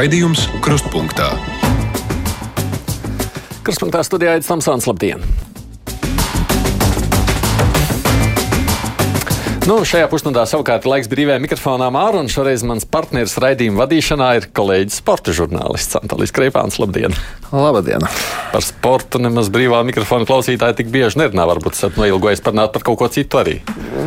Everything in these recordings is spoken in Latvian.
Raidījums Krustpunktā. Krustpunktā studijā Aits Tamsāns, labdien! Nu, šajā pusstundā savukārt laiks brīvajam mikrofonām ārā, un šoreiz mans partneris raidījuma vadīšanā ir kolēģis sporta žurnālists Antolijs Kreipāns. Labdien! Labdien! Par sportu nemaz brīvā mikrofona klausītāji tik bieži nerunā. Varbūt esat noilgojies parunāt par kaut ko citu arī.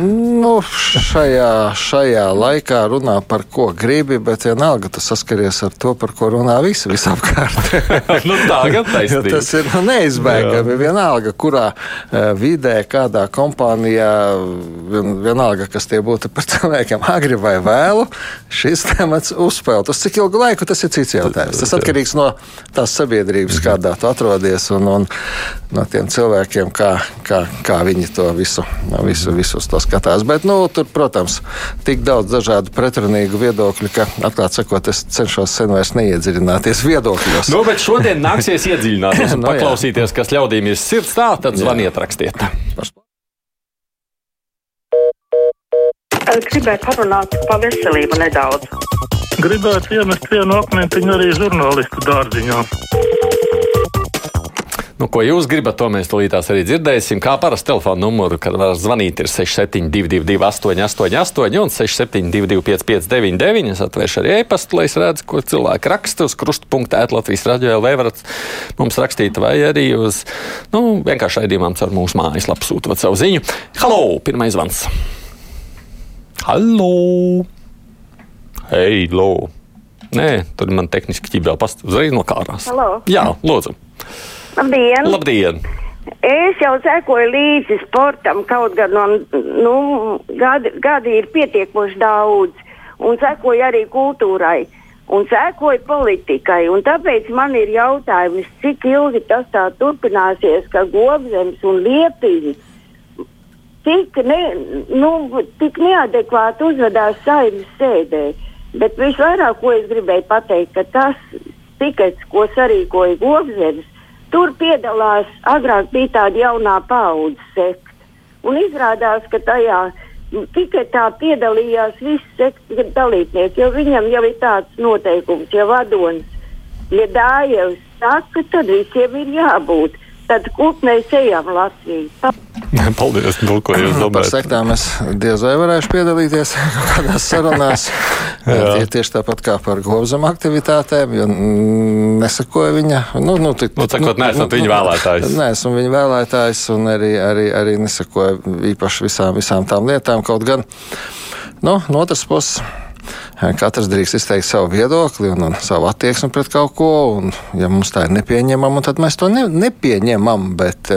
Nu, šajā, šajā laikā runā par ko gribi, bet vienalga tu saskaries ar to, par ko runā visi visapkārt. nu, tā gan taisnība. Tas ir nu, neizbēgami. Vienalga, kurā uh, vidē, kādā kompānijā, vien, vienalga, kas tie būtu par cilvēkiem, agri vai vēlu, šis temats uzspēlēt. Uz cik ilgu laiku tas ir cits jautājums. Tas atkarīgs no tās sabiedrības, kādā tu atrodies, un, un no tiem cilvēkiem, kā, kā, kā viņi to visu, visu, visu to skatās. Bet, nu, tur, protams, tik daudz dažādu pretrunīgu viedokļu, ka, atklāti sakot, es cenšos sen vairs neiedziļināties viedokļos. Nu, bet šodien nāksies iedziļināties un Nu, jā. paklausīties, kas ļaudīm ir sirds tā, tad zvaniet, rakstiet. Es gribēju parunāt par veselību nedaudz. Gribētu iemest vienu akmentiņu arī žurnālistu dārziņā. Nu, ko jūs gribat, to mēs tūlītās arī dzirdēsim. Kā parasti telefona numuru, kad var zvanīt, ir 6722, 888, un 672, 559, es atvēršu arī e-pastu, lai es redzu, ko cilvēki raksta uz krustpunkta, Latvijas radio LV varat mums rakstīt, vai arī uz, nu, vienkārši raidījumam caur mūsu mājaslapu sūtot savu ziņu. Halo! Pirmais zvans. Halo! Hei, lo! Nē, tur man tehniski ķībēl past uzreiz nokārās. Halo. Jā, lūdzu. Labdien! Labdien! Es jau sekoju līdzi sportam, kaut gan no, nu, gadi, gadi ir pietiekoši daudz, un sekoju arī kultūrai, un sekoju politikai. Un tāpēc man ir jautājums, cik ilgi tas tā turpināsies, ka gobzems un liepiņi tik, ne, nu, tik neadekvāti uzvedās saimnes sēdē. Bet visvairāk, ko es gribēju pateikt, ka tas tikets, ko sarīkoja gobzems, Tur piedalās agrāk bija tāda jaunā paudze sekta. Un izrādās, ka tajā tiketā piedalījās visi sekta dalībnieki, jo viņam jau ir tāds noteikums, ja vadonis, ja dājevs saka, tad visiem ir jābūt. Tad mēs ejam Latviju? Paldies, nu, ko jūs Par domājat? sektām es diez vai varēšu piedalīties kādās sarunās. Tie tieši tāpat kā par gobzem aktivitātēm, jo mm, nesakoja viņa. Nu, nu, tik, Nu, sakot, neesat viņa vēlētājs. Nē, esmu viņa vēlētājs un arī, arī, arī nesakoja īpaši visām, visām tām lietām. Kaut gan nu, no otras puses. Katrs drīkst izteikt savu viedokli un, un savu attieksmi pret kaut ko. Un, ja mums tā ir nepieņemama, tad mēs to ne, nepieņemam. Bet,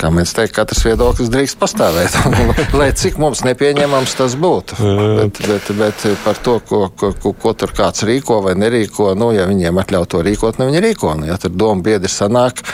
kā mēs teiktu, katrs viedoklis drīkst pastāvēt. Lai cik mums nepieņemams tas būtu. Bet, bet, bet par to, ko, ko, ko, ko tur kāds rīko vai nerīko, nu, ja viņiem atļauj to rīkot, nu viņi rīko. Nu, ja tur doma biedri sanāk,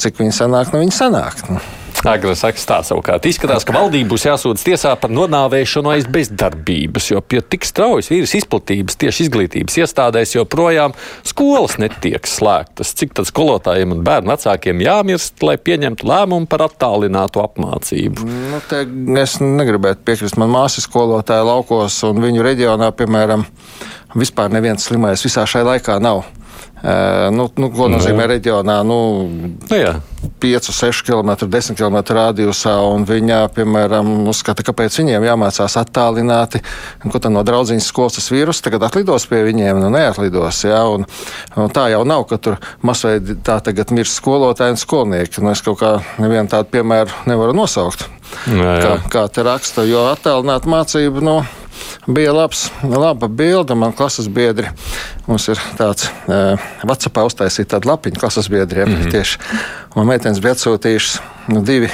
cik viņi sanāk, nu viņi sanāk. Nu. Agri saka, tā savukārt izskatās, ka valdība būs jāsūdz tiesā par nodāvēšanu aiz bezdarbības, jo pie tik straujas vīrusu izplatības tieši izglītības iestādēs joprojām skolas netiek slēgtas. Cik tad skolotājiem un bērnu vecākiem jāmirst, lai pieņemtu lēmumu par attālinātu apmācību? Nu, te, es negribētu piekrist. Man māsa skolotāja laukos, un viņu reģionā, piemēram, vispār neviens slimais visā šajā laikā nav. Uh, nu, nu, ko nozīmē reģionā? Nu, Nu, jā. 5, 6 km, 10 km radiusā, un viņa, piemēram, uzskata, kāpēc viņiem jāmācās attālināti. Ko tad no draudzīņas skolas tas vīrus tagad atlidos pie viņiem? Nu, neatlidos. Jā, un, un tā jau nav, ka tur masveidi tā tagad mirst skolotāji un skolnieki. Nu, es kaut kā nevienu tādu piemēru nevaru nosaukt. Jā, jā. Kā, kā te raksta, jo attālināta mācība. Nu, Bija labs, laba bilde. Man klases biedri, mums ir tāds uh, Vācijā uztaisīta tāda lapiņa klases biedriem. Mm -hmm. Tieši man meitenes bija atsūtījušas nu, divi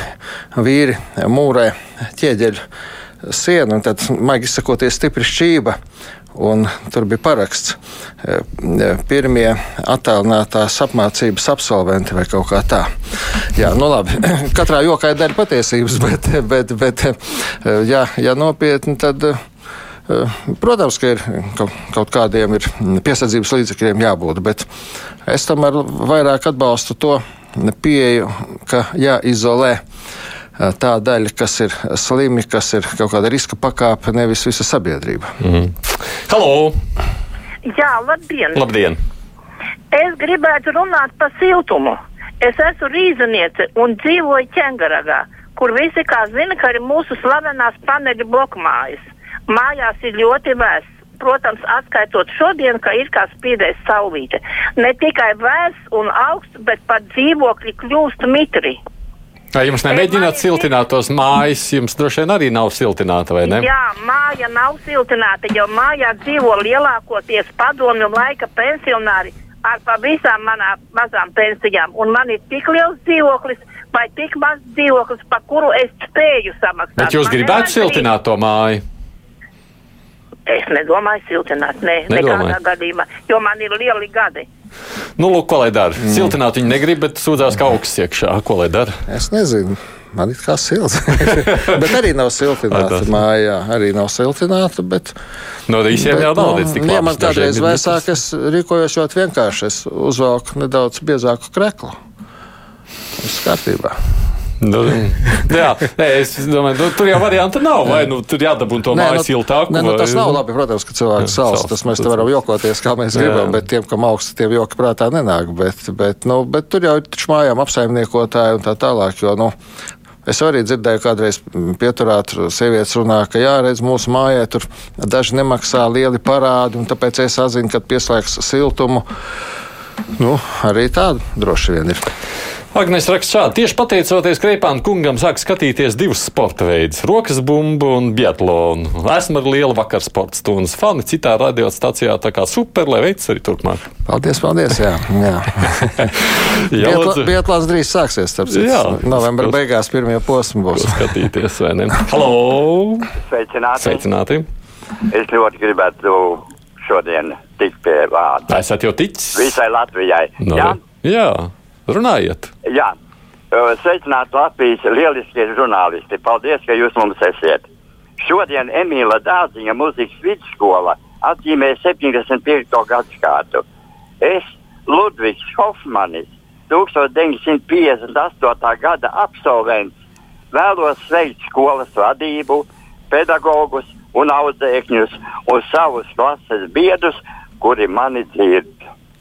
vīri mūrē ķieģeļu sienu, un tad, maigi sakoties, stipri šķība. Un tur bija paraksts, eh, pirmie attēlinātās apmācības absolventi vai kaut kā tā. Jā, nu labi. Katrā jokā ir daļa patiesības, bet, bet, bet ja, ja nopietni, tad. eh, Protams, ka ir kaut, kādiem ir piesardzības līdzekļiem jābūt, bet es tomēr vairāk atbalstu to pieeju, ka jāizolē eh, tā daļa, kas ir slimi, kas ir kaut kāda riska pakāpe, nevis visa sabiedrība. Halo! Jā, labdien! Labdien! Es gribētu runāt par siltumu. Es esmu rīzniece un dzīvoju Čengaragā, kur visi kā zina, ka ir mūsu slavenās paneļu blokmājas. Mājās ir ļoti vēss. Protams, atskaitot šodien, ka ir kā spīdēs saulīte. Ne tikai vēss un augsts, bet pat dzīvokļi kļūst mitri. Vai jums nemēģināt siltināt tos mājas? Jums droši vien arī nav siltināta, vai ne? Jā, māja nav siltināta, jo mājā dzīvo lielākoties padomju laika pensionāri ar pavisam manām mazām pensijām. Un man ir tik liels dzīvoklis vai tik mazs dzīvoklis, par kuru es spēju samaksāt. Bet jūs gribētu siltināt to māju? Es nedomāju siltināt, ne, Nedomāju. nekādā gadījumā, jo man ir lieli gadi. Nu, lūk, ko lai dara. Mm. Siltināt viņi negrib, bet sūdzās, ka augsts iekšā. Ko lai dara? Es nezinu. Man ir kā silts. bet arī nav siltināta mājā. Arī nav siltināta. Bet, No visiem jau nav līdz tik ja labi. man kādreiz vēsāk, es rīkojos ļoti vienkārši. Es uzvelku nedaudz biezāku kreklu. Viss kārtībā. Nu, jā, nē, es domāju, nu, tur jau varianta nav. Vai nu tur jādabū to māju siltāku? nē, nu, tas nav labi. Protams, ka cilvēks sals, Tas mēs te varam jokoties, kā mēs Jā. gribam, bet tiem, kam augsts, tiem joki prātā nenāk. Bet, bet, nu, bet tur jau ir taču mājām apsaimniekotāji un tā tālāk. Jo, nu, Es arī dzirdēju, kādreiz pieturā tur sievietes runā, ka jāredz mūsu mājā, tur daži nemaksā lieli parādi, un tāpēc es atzinu, ka pieslēgs siltumu. Nu, arī tāda droši vien ir. Agnēs raksta šādi. Tieši pateicoties Kreipāna kungam, sāk skatīties divus sporta veidus - rokas bumbu un biatlonu. Esmu ar lielu vakar sporta stundas fani citā radiostacijā, tā kā super, lai veids arī turpmāk. Paldies, paldies! Jā, jā. Jā, lūdzu, Biatlāns drīz sāksies, starp citu. Jā. Novembra beigās pirmie posmi būs. skatīties, vai ne? Halo! Sveicināti. Sveicināti! Es ļoti gribētu šodien tikt pie vārda. Esat jau ticis? Visai Latvijai. No, Jā, jā, runājiet! jā. Sveicināti Latvijas lieliskie žurnālisti. Paldies, ka jūs mums esat. Šodien Emīla Dārziņa muzikas vidusskola atzīmē 75. gadsimtu. Es, Ludvigs Hofmanis, 1958. gada absolvents, vēlos sveikt skolas vadību, pedagogus un audzēkņus un savus klases biedrus, kuri mani dzird.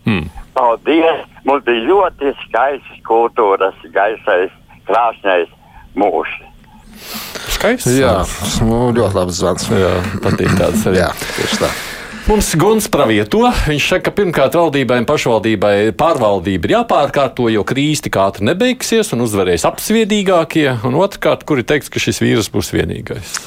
Hmm. Paldies! Mums bija ļoti skaists kultūras, gaisais, krāšņais mūžs. Skaists! Jā, nu, ļoti labs zvans. jā patīk tāds arī. Jā, tieši tā. Mums Guns pravieto. Viņš saka, ka pirmkārt valdībai un pašvaldībai pārvaldība ir jāpārkārto, jo krīze tik ātri nebeigsies un uzvarēs apsviedīgākie. Un otrkārt, kur ir teikts, ka šis vīrus būs vienīgais.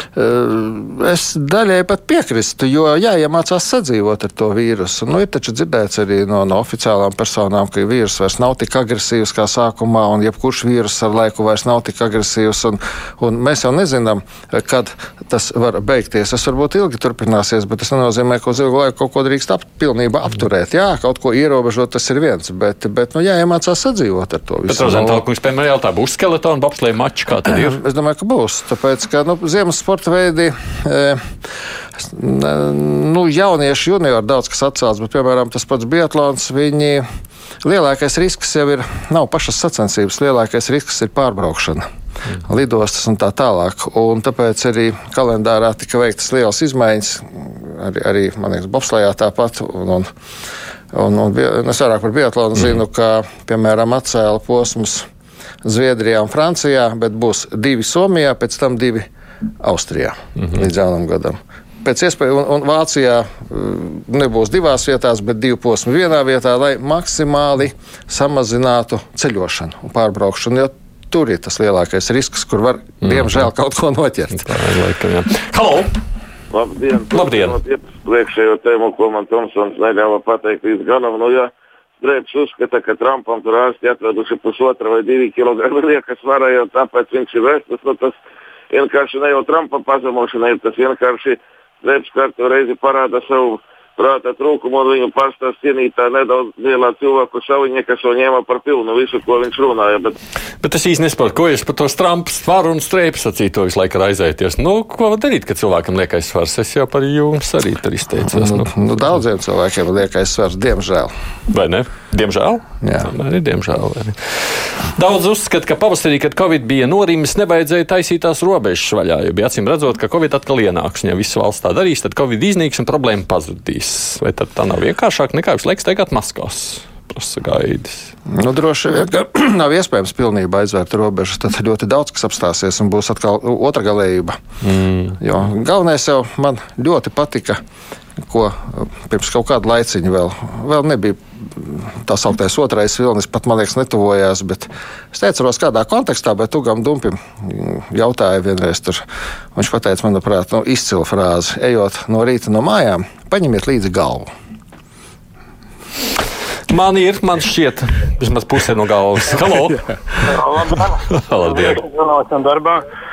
Es daļai pat piekrītu, jo jāiemācās sadzīvot ar to vīrusu. Nu, ir taču dzirdēts arī no, no oficiālām personām, ka vīrus vairs nav tik agresīvs kā sākumā, un jebkurš vīrus ar laiku vairs nav tik agresīvs. Un, un mēs jau nezinām, kad tas var beigties. Tas varbūt ilgi turpināsies, bet tas nenozīmē, ka uz ilgu laiku kaut ko drīkst ap, pilnībā apturēt. Jā, kaut ko ierobežot, tas ir viens, bet, bet nu, jāiemācās sadzīvot ar to Bet visu. Rozentāla kungs, piemēram, jautā, būs skeletona bobslēja mačs, kā tad ir? Es domāju, ka būs. Tāpēc, ka nu, ziemas sporta veidi, e, nu, jaunieši juniori daudz kas atcēlts, bet, piemēram, tas pats Biatlons, viņi lielākais risks jau ir, nav pašas sacensības, lielākais risks ir pārbraukšana. Lidostas un tā tālāk. Un tāpēc arī kalendārā tika veiktas lielas izmaiņas. Arī, arī man liekas, Bobslējā tāpat. Un, un, un, un, bi- es vairāk par Biatlonu zinu, ka, piemēram, atcēla posmus Zviedrijā un Francijā, bet būs divi Somijā, pēc tam divi Austrijā līdz jaunam gadam. Pēc iespējas, un, un Vācijā mm, nebūs divās vietās, bet divu posmu vienā vietā, lai maksimāli samazinātu ceļošanu un pārbraukšanu. Jo tur ir tas lielākais risks, kur var, diemžēl, kaut ko noķert. Tā ir laikam, jā. Halo! Labdien! Labdien. Priekšējo tēmu, ko man Tomsons neļāva pateikt līdz galam. Nu, ja Drēbs uzskata, ka Trumpam tur ārsti atraduši pusotra vai divi kilogrami liekas varēja, tāpēc viņš ir vesels. Nu, tas vienkārši ne jau Trumpa pazemošana ir, tas vienkārši Drēbs kārtu reizi parāda savu prāta trūkumu un viņu pārstāv cienītā nedaudz lielā cilvēku šauņie, kas jau ņēma par pilnu visu, ko viņš runāja. Bet Bet es īsti nesaprotu, ko jūs par to strampu svaru un strēpu sacītu, to visu laiku raizēties. Nu, ko var darīt, kad cilvēkam liekas svars? Es jau par jums arī tur izteicos. Nu, Nu, nu, daudziem cilvēkiem liekas svars, diemžēl. vai ne? Diemžēl. Jā. Ir diemžēl. ne? Daudz uzskata, ka pavasarī, kad Covid bija norimis, nevajadzēja taisīt tās robežas vaļā, jo bija acīm redzot, ka Covid atkal ienāks. Ja viss valsts tā darīs, tad Covid iznīks un problēma pazudīs. Vai tad tā nav vienkāršāk nekā visu laiku steigāt maskās? Prasa gaidis. Nu, droši vien, ka nav iespējams pilnībā aizvērt robežas. Tad ļoti daudz kas apstāsies un būs atkal otra galējība. Mm. Jo galvenais jau man ļoti patika, ko pirms kaut kāda laiciņa vēl, vēl nebija tā sauktais otrais vilnis, pat man liekas, netuvojās. Es neatceros, kādā kontekstā, bet Tugam Dumpim jautāja vienreiz. Tur. Viņš teica, manuprāt, nu, izcila frāzi: ejot no rīta no mājām, paņemiet līdzi galvu. Man ir, man šķiet, vismaz puse no galvas. Halo! Labdien!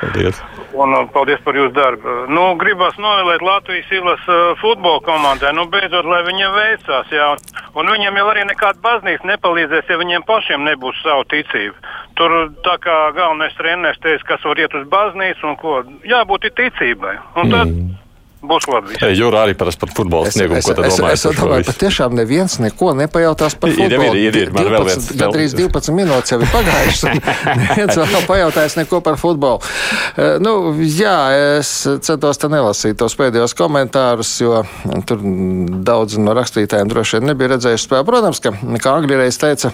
Labdien! Un uh, paldies par jūsu darbu. Nu, gribas novēlēt Latvijas īlas uh, futbola komandai. Nu, beidzot, lai viņiem veicās. Jā. Un viņiem jau arī nekāda baznīca nepalīdzēs, ja viņiem pašiem nebūs savu ticību. Tur tā kā galvenais treneris teica, kas var iet uz baznīcu un ko. Jābūt ticībai. Un tad, mm. Būs labi. Jūra arī parasti par futbola sniegumu. Ko tu domā? Es, es, es domāju, ka tiešām neviens neko nepajautās par futbolu. Ir, ir, ir, ir. Man 12, vēl viens. Gandrīz 12 minūtes jau ir pagājušas. neviens vēl nav pajautājis neko par futbolu. Uh, nu, jā, es centos te nelasīt tos pēdējos komentārus, jo tur daudz no rakstītājiem droši vien nebija redzējuši spēli. Protams, ka, kā Angļu reiz teica,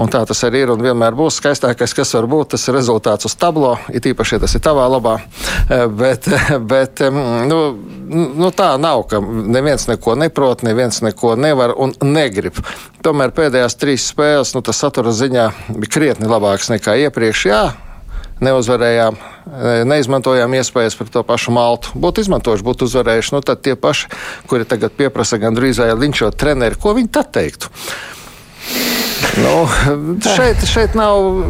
un tā tas arī ir un vienmēr būs skaistākais, kas var būt, tas ir rezultāts uz tablo, it īpaši, ja tas ir tavā labā. Uh, bet, bet, nu, nu, tā nav, ka neviens neko neprot, neviens neko nevar un negrib. Tomēr pēdējās trīs spēles, nu, tas satura ziņā bija krietni labāks nekā iepriekš. Jā, neuzvarējām, neizmantojām iespējas par to pašu maltu. Būtu izmantojuši, būtu uzvarējuši. Nu, tad tie paši, kuri tagad pieprasa gandrīz vai linčot treneri, ko viņi tad teiktu? Nu, šeit, šeit nav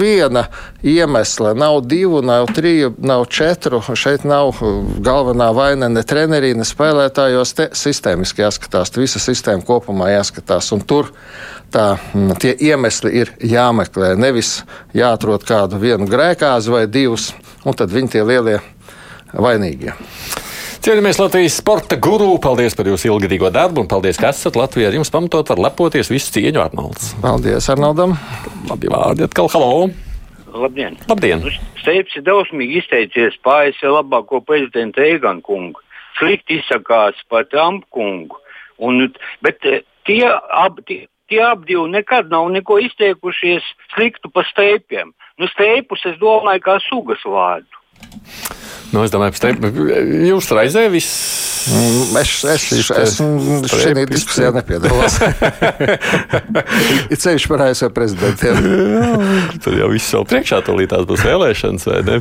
viena iemesla. Nav divu, nav triju, nav četru. Šeit nav galvenā vaina ne trenerī, ne spēlētājos. Te sistēmiski jāskatās, visa sistēma kopumā jāskatās. Un tur tā, tie iemesli ir jāmeklē. Nevis jāatrod kādu vienu grēkāzi vai divus, un tad viņi tie lielie vainīgie. Cienījamies Latvijas sporta guru. Paldies par jūsu ilgadīgo darbu un paldies, ka esat Latvijā. Ar jums pamatot var lepoties visu cieņu Arnolds. Paldies, Arnoldam. Labi vārdi atkal. Halo! Labdien! Labdien. Steips ir drausmīgi izteicies pāris labāko prezidentu Eiganu kungu. Slikti izsakās par Trumpu kungu. Un, bet eh, tie, ab, tie, tie abi nekad nav neko izteikušies sliktu par steipiem. Nu, steipus es domāju kā sugas vārdu. Nu, es domāju, ka jūs raizē viss. Mm, es, es, es, es šajā diskusijā nepiedalos. Ir ceļš par ASV prezidentiem. Tur jau viss vēl priekšā, tūlītās būs vēlēšanas, vai ne?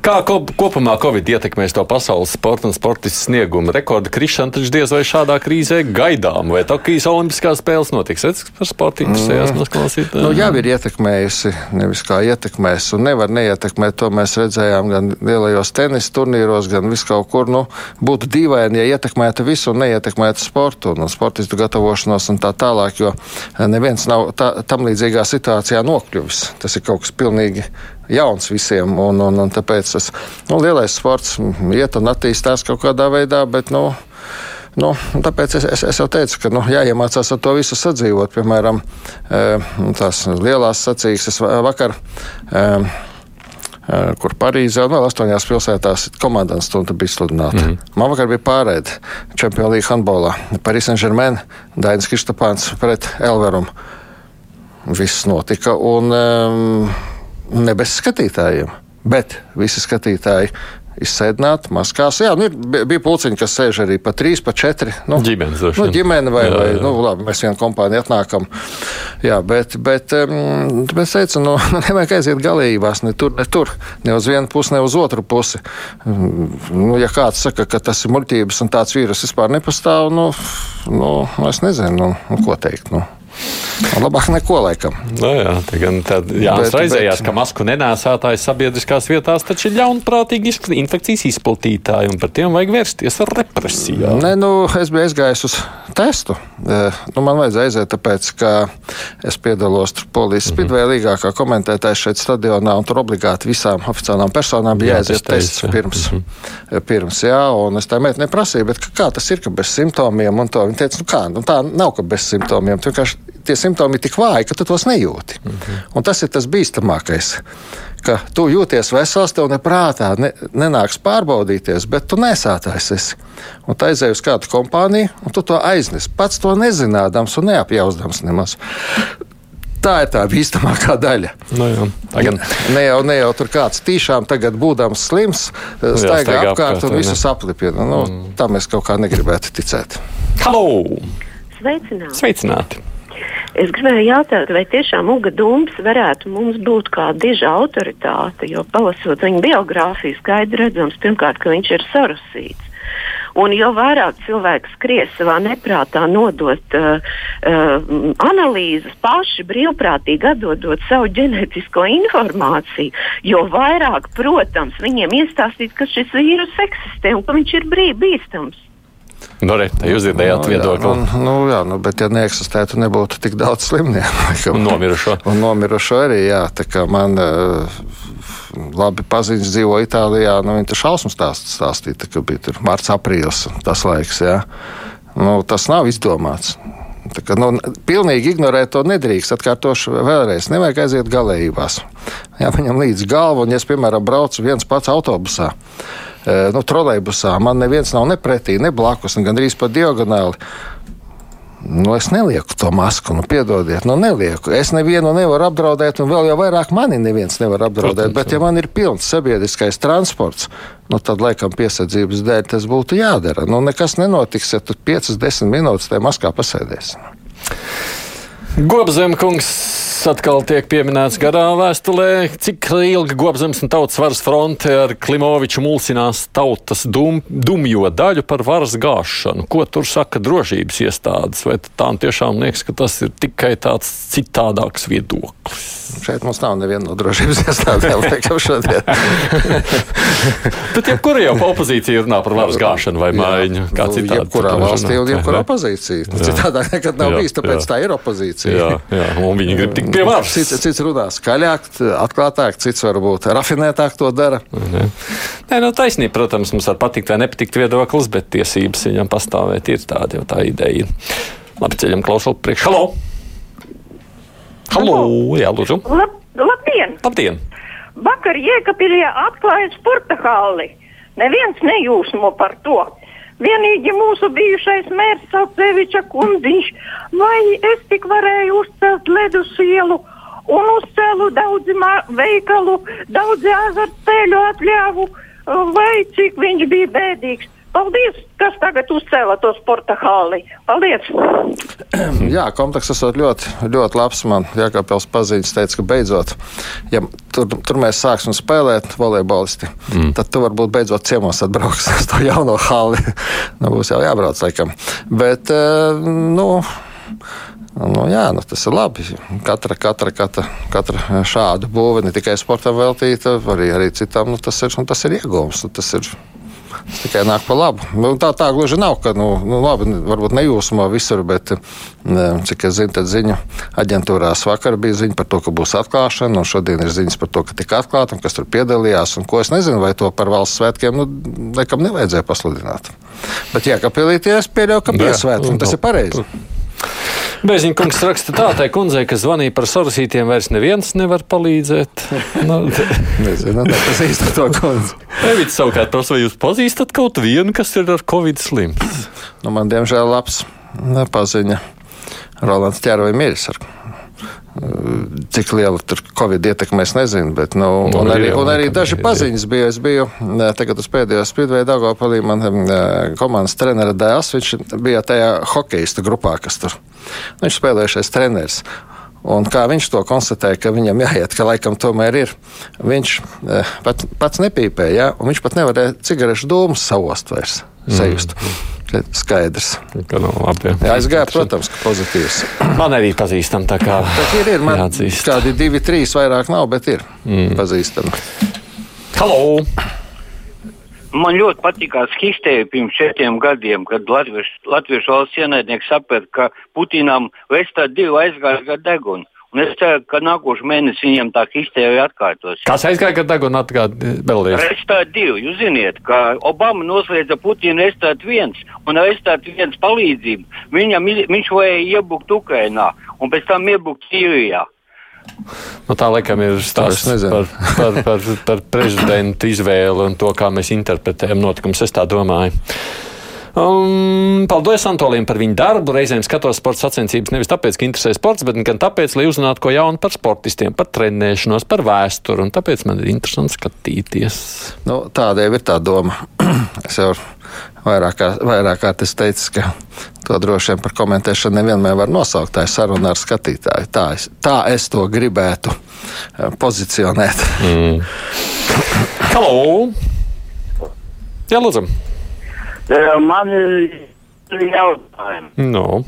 Kā kopumā Covid ietekmēs to pasaules sporta un sportistu sniegumu? Rekorda krišana taču diez vai šādā krīzē gaidām, vai Tokijas Olimpiskās spēles notiks? Redz, par sportu interesējās mm. klausīt. Nu, jau ir ietekmējusi, nevis kā ietekmēs, un nevar neietekmēt. To mēs redzējām gan lielajos tenisa turnīros, gan vis kaut kur. Nu, būtu dīvaini, ja ietekmētu visu un neietekmētu sportu un sportistu gatavošanos un tā tālāk, jo neviens nav tā, tam līdzīgā situācijā nokļuvis. Tas ir kaut kas pilnīgi jauns visiem. Un, un, un tāpēc tas nu, lielais sports iet un attīstās kaut kādā veidā. Bet, nu, Nu, tāpēc es, es, es jau teicu, ka nu, jāiemācās ar to visu sadzīvot. Piemēram, tās lielās sacīkstes vakar. Kur Parīzē un vēl astoņās pilsētās komandas stunda bija sludināta. Mm -hmm. Man vakar bija pārēde Čempionā līnija handbolā. Parīzē Saint-Germain, Dainis Kristapāns pret Elverumu. Viss notika. Un, um, ne bez skatītājiem, bet visi skatītāji izsēdināti maskās. Jā, nu, ir, bija pulciņi, kas sēž arī pa trīs, pa četri. Nu, ģimenes, nu, ģimene vai, jā, jā. vai nu, labi, mēs vienu kompāniju atnākam. Jā, bet, bet um, es teicu, nu, nevajag aiziet galībās ne tur, ne tur, ne uz vienu pusi, ne uz otru pusi. Nu, ja kāds saka, ka tas ir muļķības un tāds vīrus vispār nepastāv, nu, nu es nezinu, nu, ko teikt. Nu. Labāk neko laikam. No nu jā, tā gan Jānis raizējās, bet... ka masku nenēsātājs sabiedriskās vietās taču ir ļaunprātīgi infekcijas izplatītāji, un par tiem vajag vērsties ar represijām. Nē, nu, es biju aizgājis uz testu. Nu, man vajadzēja aiziet, tāpēc, ka es piedalos polijas mm -hmm. spidvē līgākā komentētājs šeit stadionā, un tur obligāti visām oficiālām personām bija jā, jāaiziet tests pirms. Mm -hmm. pirms jā, un es tā meitene prasīju, bet kā tas ir, ka bez simptomiem, un to viņa teica, nu kā, nu tā nav, ka bez simptomiem. Tu vienkārši tie simptomi ir tik vāji, ka tu tos nejūti. Mm -hmm. Un tas ir tas bīstamākais. Ka tu jūties vesels, tev neprātā ne, nenāks pārbaudīties, bet tu nesātais esi. Un tā aizēj uz kādu kompāniju, un tu to aiznes. Pats to nezinādams un neapjausdams nemaz. Tā ir tā bīstamākā daļa. Nu, jā, gan... ne, jau, ne jau tur kāds tiešām tagad būdams slims, staigā, staigā apkārt, apkārt un visus aplipina. Nu, mm. Tā mēs kaut kā negribētu ticēt. Halo! Sveicināti! Sveicināti. Es gribēju jautāt, vai tiešām Uga Dūms varētu mums būt kā diža autoritāte, jo palasot viņa biogrāfiju, skaidri redzams, pirmkārt, ka viņš ir sarusīts. Un jo vairāk cilvēks skries savā neprātā nodot uh, uh, analīzes, paši brīvprātīgi atdodot savu ģenētisko informāciju, jo vairāk, protams, viņiem iestāstīt, ka šis vīrus eksistē un ka viņš ir brīv bīstams. Nu, re, tā jūs dzirdējāt nu, viedokli. Nu, nu, jā, nu, bet, ja neeksistētu, nebūtu tik daudz slimnieku. Un nomirušo. Un nomirušo arī, jā. Tā kā man uh, labi paziņas dzīvo Itālijā, nu, viņi tur šausmas stāst, stāstīja, ka bija tur marts, aprīlis, tas laiks, jā. Nu, tas nav izdomāts. Kā, nu, pilnīgi ignorēt to nedrīkst. Atkārtošu vēlreiz. Nevajag aiziet galējībās. Jāpaņem līdzi galvu, un, ja es, piemēram, braucu viens pats autobusā, nu, trolejbusā. Man neviens nav ne pretī, ne blakus, ne gandrīz pa diagonāli. Nu, es nelieku to masku, nu, piedodiet, nu, nelieku. Es nevienu nevaru apdraudēt, un vēl jau vairāk mani neviens nevar apdraudēt. Protams, bet, ja man ir pilns sabiedriskais transports, nu, tad, laikam, piesardzības dēļ tas būtu jādara. Nu, nekas nenotiks, ja tu 5-10 minūtes tajā maskā pasēdēsi. Gobzemkungs atkal tiek pieminēts garā vēstulē, cik ilgi Gobzems un tautas varas fronte ar Klimoviču mulsinās tautas dum, dumjo daļu par varas gāšanu. Ko tur saka drošības iestādes? Vai tām tiešām liekas, ka tas ir tikai tāds citādāks viedoklis? Šeit mums nav neviena no drošības iestādēm, laikam, šodien. Bet jebkurā jau opozīcija runā par varas gāšanu vai maiņu. Kā nu, citādi. Jebkurā valstī un jebkurā opozīcija. Citādāk nekad nav bijis, tāpēc jā. tā ir opozīcija. Jā, jā, un viņi grib tikt pie varas. Cits, cits runā skaļāk, atklātāk, cits varbūt rafinētāk to dara. Nē, Nē nu, taisnība, protams, mums var patikt vai nepatikt viedoklis, bet tiesības viņam pastāvēt ir tāda jau tā ideja. Labi, ceļam klausot priekš. Halo! Halo! Jā, lūdzu! Lab, labdien! Labdien! Vakar Jēkabīlijā atklāja sporta halli. Neviens nejūsmo par to. Vienīgi mūsu bijušais mērs Sapseviča kundziņš, vai es tik varēju uzcelt ledus ielu un uzcēlu daudzi veikalu, daudzi azartspēļu atļāvu, vai cik viņš bija bēdīgs. Paldies, kas tagad uzcēla to sporta hāli. Paldies! Jā, komplekss esot ļoti, ļoti labs. Man Jākapels paziņas teica, ka beidzot, ja tur, tur mēs sāksim spēlēt volejbolisti, mm. tad tu varbūt beidzot ciemos atbrauks uz to jauno hāli. nu, būs jau jābrauc laikam. Bet, eh, nu, Nu, jā, nu, tas ir labi. Katra, katra, katra, katra šāda būve, ne tikai sportam veltīta, arī, arī citām, nu, tas ir, tas ir iegūms. Nu, tas ir tikai nāk pa labu. Nu, tā, tā gluži nav, ka, nu, nu labi, varbūt nejūsmo visur, bet, cik es zinu, tad ziņu aģentūrās vakar bija ziņa par to, ka būs atklāšana, un šodien ir ziņas par to, ka tika atklāta, un kas tur piedalījās, un ko es nezinu, vai to par valsts svētkiem, nu, laikam nevajadzēja pasludināt. Bet, jā, ka pielīties, pieļauju, ka bija svētki, un tas ir pareizi. Bēziņa kungs raksta tā, tai kundzei, kas zvanīja par sarusītiem, vairs neviens nevar palīdzēt. Nu, Nezinu, nepazīstu to kundzi. Evits savukārt prasa, vai jūs pazīstat kaut vienu, kas ir ar covid slims? Nu, man diemžēl labs nepaziņa. Rolands Čērvai miris ar Cik liela tur Covid ietekme, es nezinu. Bet, nu, un, arī, un arī daži paziņas bija. Es biju tagad uz pēdējo spīdvēju Dāngopalī, man komandas trenera dēls, viņš bija tajā hokeista grupā, kas tur. Viņš spēlējušies treneris. Un kā viņš to konstatēja, ka viņam jāiet, ka laikam tomēr ir. Viņš pat, pats nepīpēja, ja? un viņš pat nevarēja cigarešu dūmus savost vairs, sajust. Mm. Skaidrs. Ka, nu, labi, jā, es gāju, protams, ka pozitīvs. Man arī pazīstam, tā kā. Bet ir, ir man jāatzīst. kādi divi, trīs vairāk nav, bet ir mm. pazīstami. Halo! Man ļoti patīkās histērija pirms četriem gadiem, kad Latvijas, Latvijas valsts ienaidnieks saprata, ka Putinam Vestā divi aizgāja gar degunu. Un es ceru, ka nākošais mēnesis viņiem tā histērija atkārtos. Kas aizgāja, kad tagad atgāja vēlreiz? Restāt divi. Jūs ziniet, ka Obama noslēdza Putina restāt viens, un restāt viens palīdzību. Viņam, viņš vajag iebukt Ukrainā, un pēc tam iebukt Sīrijā. Nu, tā laikam ir stāsts par, par, par, par prezidentu izvēli un to, kā mēs interpretējam notikumus. Es tā domāju. Um, paldies Antoliem par viņu darbu. Reizēm skatos sporta sacensības nevis tāpēc, ka interesē sports, bet gan tāpēc, lai uzzinātu ko jaunu par sportistiem, par trenēšanos, par vēsturi. Tāpēc man ir interesanti skatīties. Nu, jau ir tā doma. es jau vairāk, kā, vairāk kārt teicu, ka to droši vien par komentēšanu nevienmēr var nosaukt. Tā ir saruna ar skatītāju. Tā es, tā es to gribētu eh, pozicionēt. Mm. Halo! Jā, lūdzu! Man ir jautājumi. No.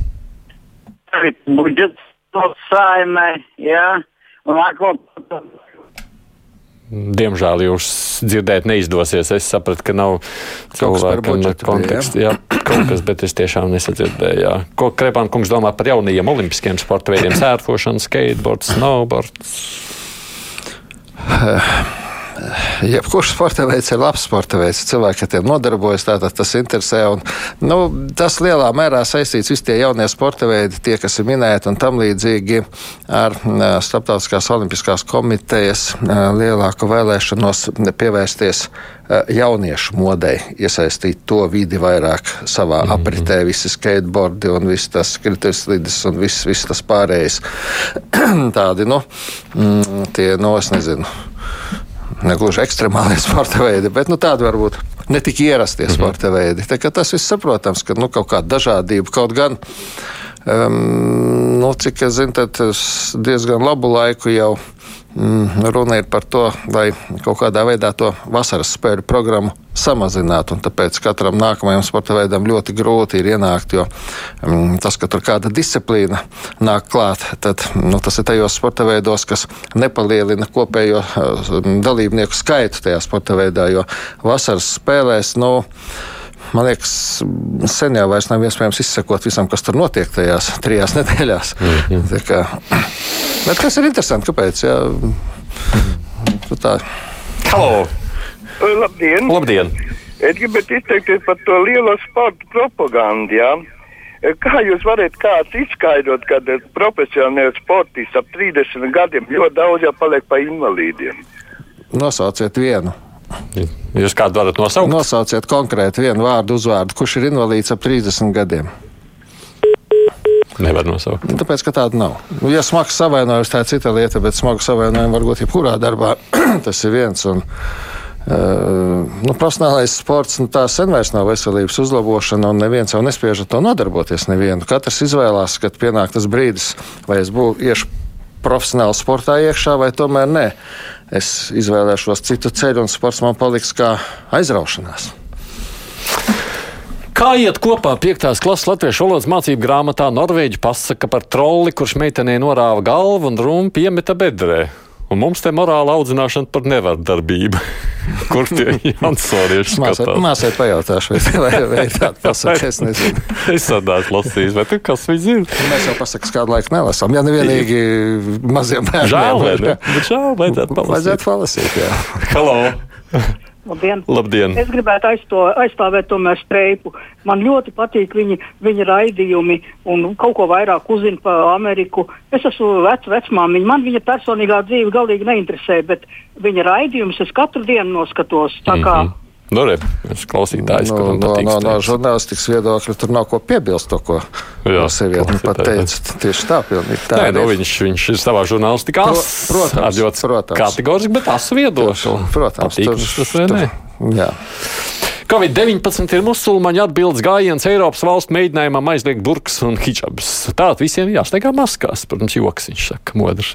Budžets to saimē, jā, un nākot. Diemžēl jūs dzirdēt neizdosies. Es sapratu, ka nav cilvēkam konteksta. Jā, kaut kas, bet es tiešām nesadzirdēju. Jā. Ko Krepāna kungs domā par jaunajiem olimpiskiem sporta veidiem? Sērfošana, skateboards, snowboards. jebkurš sporta veids ir labs sporta veids. Cilvēki ar tiem nodarbojas, tātad tas interesē. Un, nu, tas lielā mērā saistīts visi tie jaunie sporta veidi, tie, kas ir minēti un tam līdzīgi ar Starptautiskās olimpiskās komitejas lielāku vēlēšanos pievērsties jauniešu modei, iesaistīt to vidi vairāk savā mm -hmm. apritē, visi skateboardi un viss tas krituslides un viss, viss tas pārējais. Tādi, nu, mm, tie, nu, es nezinu negluži ekstremālie sporta veidi, bet nu, tādi varbūt ne tik ierastie mm -hmm. sporta veidi. Tā, tas viss saprotams, ka nu, kaut kāda dažādība kaut gan. Um, nu, cik es zinu, tad diezgan labu laiku jau Mm, runa ir par to, lai kaut kādā veidā to vasaras spēļu programmu samazinātu. Tāpēc katram nākamajam sporta veidam ļoti grūti ir ienākt, jo um, tas, ka tur kāda disciplīna nāk klāt, tad nu, tas ir tajos sporta veidos, kas nepalielina kopējo uh, dalībnieku skaitu tajā sporta veidā, jo vasaras spēlēs. Nu, man liekas, sen jau vairs nav iespējams izsekot visam, kas tur notiek tajās trijās nedēļās. Mm -hmm. kā, bet tas ir interesanti, kāpēc? Jā, tā. Halo! Labdien! Labdien. Es gribētu izteikties par to lielo sporta propagandu. Jā. Kā jūs varat kāds izskaidrot, ka profesionāli sportisti ap 30 gadiem ļoti daudz jau paliek pa invalīdiem? Nosauciet vienu. Jūs kādu varat nosaukt? Nosauciet konkrēti vienu vārdu, uzvārdu, kurš ir invalīds ap 30 gadiem. Nevar nosaukt. Nu, tāpēc, ka tāda nav. Nu, ja smags savainojums, tā ir cita lieta, bet smagu savainojumu var būt jebkurā darbā. Tas ir viens. Un, Uh, nu, profesionālais sports nu, tā sen vairs nav veselības uzlabošana, un neviens jau nespiež ar to nodarboties. Nevienu. Katrs izvēlās, kad pienāk tas brīdis, vai es būšu profesionāli sportā iekšā, vai tomēr nē es izvēlēšos citu ceļu, un sports man paliks kā aizraušanās. Kā iet kopā 5. klases latviešu valodas mācību grāmatā Norvēģi pasaka par trolli, kurš meitenei norāva galvu un rumpi iemeta bedrē? Un mums te morāla audzināšana par nevardarbību. Kur tie jansārieši skatās? Māsai pajautāšu, vai, vai, vai tāda pasaka, es nezinu. es sadāšu lasījis, bet kas viņi zina? Mēs jau pasakas kādu laiku nelasām, ja nevienīgi maziem bērniem. Žēl, vai ne? Žēl, vajadzētu palasīt. Vajadzētu palasīt, jā. Hello! Labdien. Labdien. Es gribētu aizsto, aizstāvēt tomēr streipu. Man ļoti patīk viņa, viņa raidījumi un kaut ko vairāk uzzina par Ameriku. Es esmu vecs vecmāmiņa. Man viņa personīgā dzīve galīgi neinteresē, bet viņa raidījumus es katru dienu noskatos. Tā kā mm -hmm. Nu, re, klausītājs, no, no, no, no žurnālistikas viedokļa tur nav ko piebilst to, ko Jā, sieviete nu pat teica. Tieši tā, pilnīgi tā. Nē, nu, viņš, viņš ir savā žurnālistikā Pro, protams, ļoti protams. kategoriski, bet asu viedokli. Protams, Patīk, tur, tas vai ne? Jā. Covid-19 ir musulmaņu atbildes gājiens Eiropas valstu mēģinājumam aizliegt burkas un hijabs. Tātad visiem jāsteigā maskās, protams, joks, viņš saka, modrs.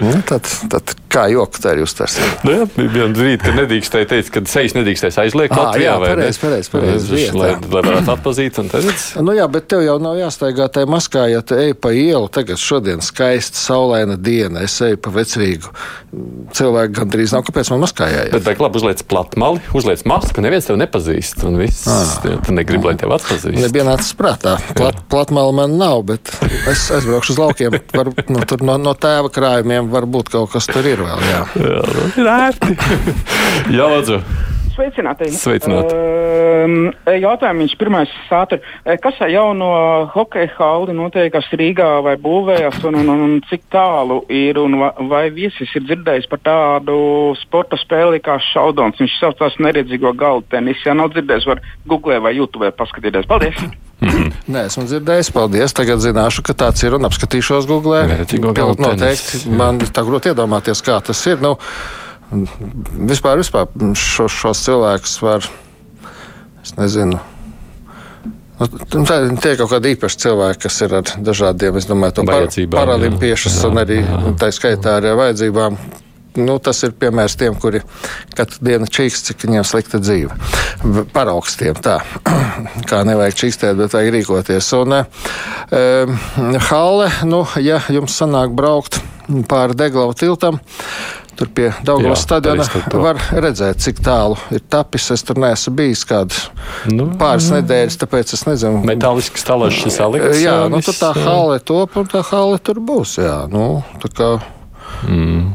Nu, nu, tad, tad Kā joku tā ir uztverts? Nu, jā, bija viena brīdi, kad nedrīkstēja teikt, ka sejas nedrīkstēs aizliegt Ā, Latvijā. jā, pareizi, pareizi, pareizi, Lai, vieta. lai, lai varētu atpazīt un tad. Nu jā, bet tev jau nav jāstaigā tajā maskā, ja te ej pa ielu. Tagad šodien skaista, saulaina diena. Es eju pa vecrīgu. Cilvēku gandrīz nav, kāpēc man maskā jāiet. Bet, bet labi, uzliec platmali, uzliec masku, neviens tevi nepazīst. Un viss, jā, tu negribi, lai tevi atpazīst. Nebija nācis prātā. Plat, platmāla man nav, bet es aizbraukšu uz laukiem. Var, nu, tur no, no tēva krājumiem varbūt kaut kas tur ir vēl. Jā. Jā, nu, ir ērti. jā, lūdzu. Sveicināti. Sveicināti. Um, jautājums pirmais sātur. Kas ar jauno hokeja halli notiekās Rīgā vai būvējās un, un, un cik tālu ir un va- vai viesis ir dzirdējis par tādu sporta spēli kā šaudons? Viņš saucās neredzīgo galdu tenisu. Ja nav dzirdējis, var googlē vai YouTube paskatīties. Paldies! Nē, esmu dzirdējis, paldies. Tagad zināšu, ka tāds ir un apskatīšos Google. Pilnīgi Noteikti. jā. Man tā grūti iedomāties, kā tas ir. Nu, vispār, vispār šo, šos cilvēkus var, es nezinu. Nu, tā- Tie ir kaut kādi īpaši cilvēki, kas ir ar dažādiem, es domāju, to par, jā. un arī jā. tā skaitā ar vajadzībām. Nu, tas ir piemērs tiem, kuri katru dienu čīkst, cik viņiem slikta dzīve. V- Paraugs tiem tā, kā nevajag čīkstēt, bet vajag rīkoties. Un um, Halle, nu, ja jums sanāk braukt pāri Deglavu tiltam, tur pie Jā, stadiona var redzēt, cik tālu ir tapis. Es tur neesmu bijis kādas Nu, pāris nedēļas, tāpēc es nezinu. Metālisks talašs salikts. Jā, nu, tur tā hale top un tā hale tur būs. Jā, nu, tā kā Mm.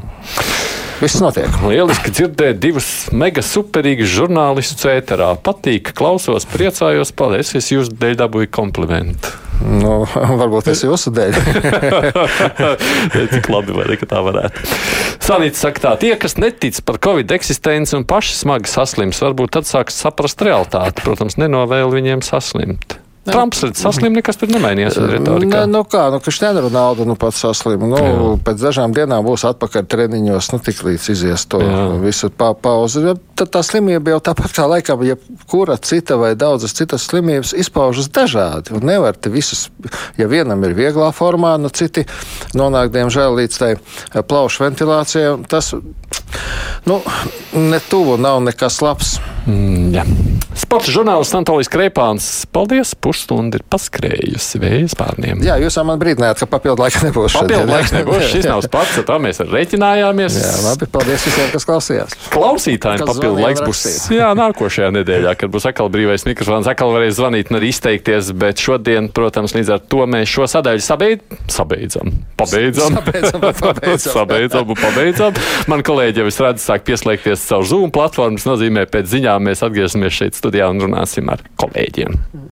Viss notiek. Lieliski dzirdēt divus mega superīgus žurnālistus ēterā. Patīk, klausos, priecājos, paldies. Es jūsu dēļ dabūju komplimentu. Nu, varbūt tas ir jūsu dēļ. Cik labi, vai ne, ka tā varētu. Sanīts saka tā, tie, kas netic par Covid eksistenci un paši smagi saslims, varbūt tad sāks saprast realitāti. Protams, nenovēlu viņiem saslimt. Trumps redz saslim, nekas tur nemainījās. Nē, nu kā, nu, Kristiāna Ronalda nu pats saslima. Nu, Jā. pēc dažām dienām būs atpakaļ treniņos, nu tik līdz izies to Jā. visu pa pauzi. Ja Tad tā slimība jau tāpat kā laikam, ja kura cita vai daudzas citas slimības izpaužas dažādi. Un nevar te visus, ja vienam ir vieglā formā, nu citi nonāk, diemžēl, līdz tai eh, plaušu ventilācijai. Tas, nu, ne tuvu nav nekas labs. Mm, jā. Sports žurnālists Antolijas Kreipāns. Paldies, pusstundu ir paskrējusi vējas pārniem. Jā, jūs jau man brīdinājāt, ka papildu laika nebūs. Papildu jā? laiks nebūs. Šis nav sports, ar to mēs arī rēķinājāmies. Jā, labi, paldies visiem, kas klausījās. Klausītājiem Kas papildu laiks būs. Jā, nākošajā nedēļā, kad būs atkal brīvais mikrofons, atkal varēs zvanīt un arī izteikties. Bet šodien, protams, līdz ar to mēs šo sadaļu sabeid, sabeidzam. Pabeidzam. Sabeidzam pabeidzam. sabeidzam un pabeidzam. Man kolēģi jau es redzu, sāk pieslēgties caur Zoom platformu. Tas nozīmē, pēc ziņām mēs atgriezīsimies šeit studijā un runāsim ar kolēģiem.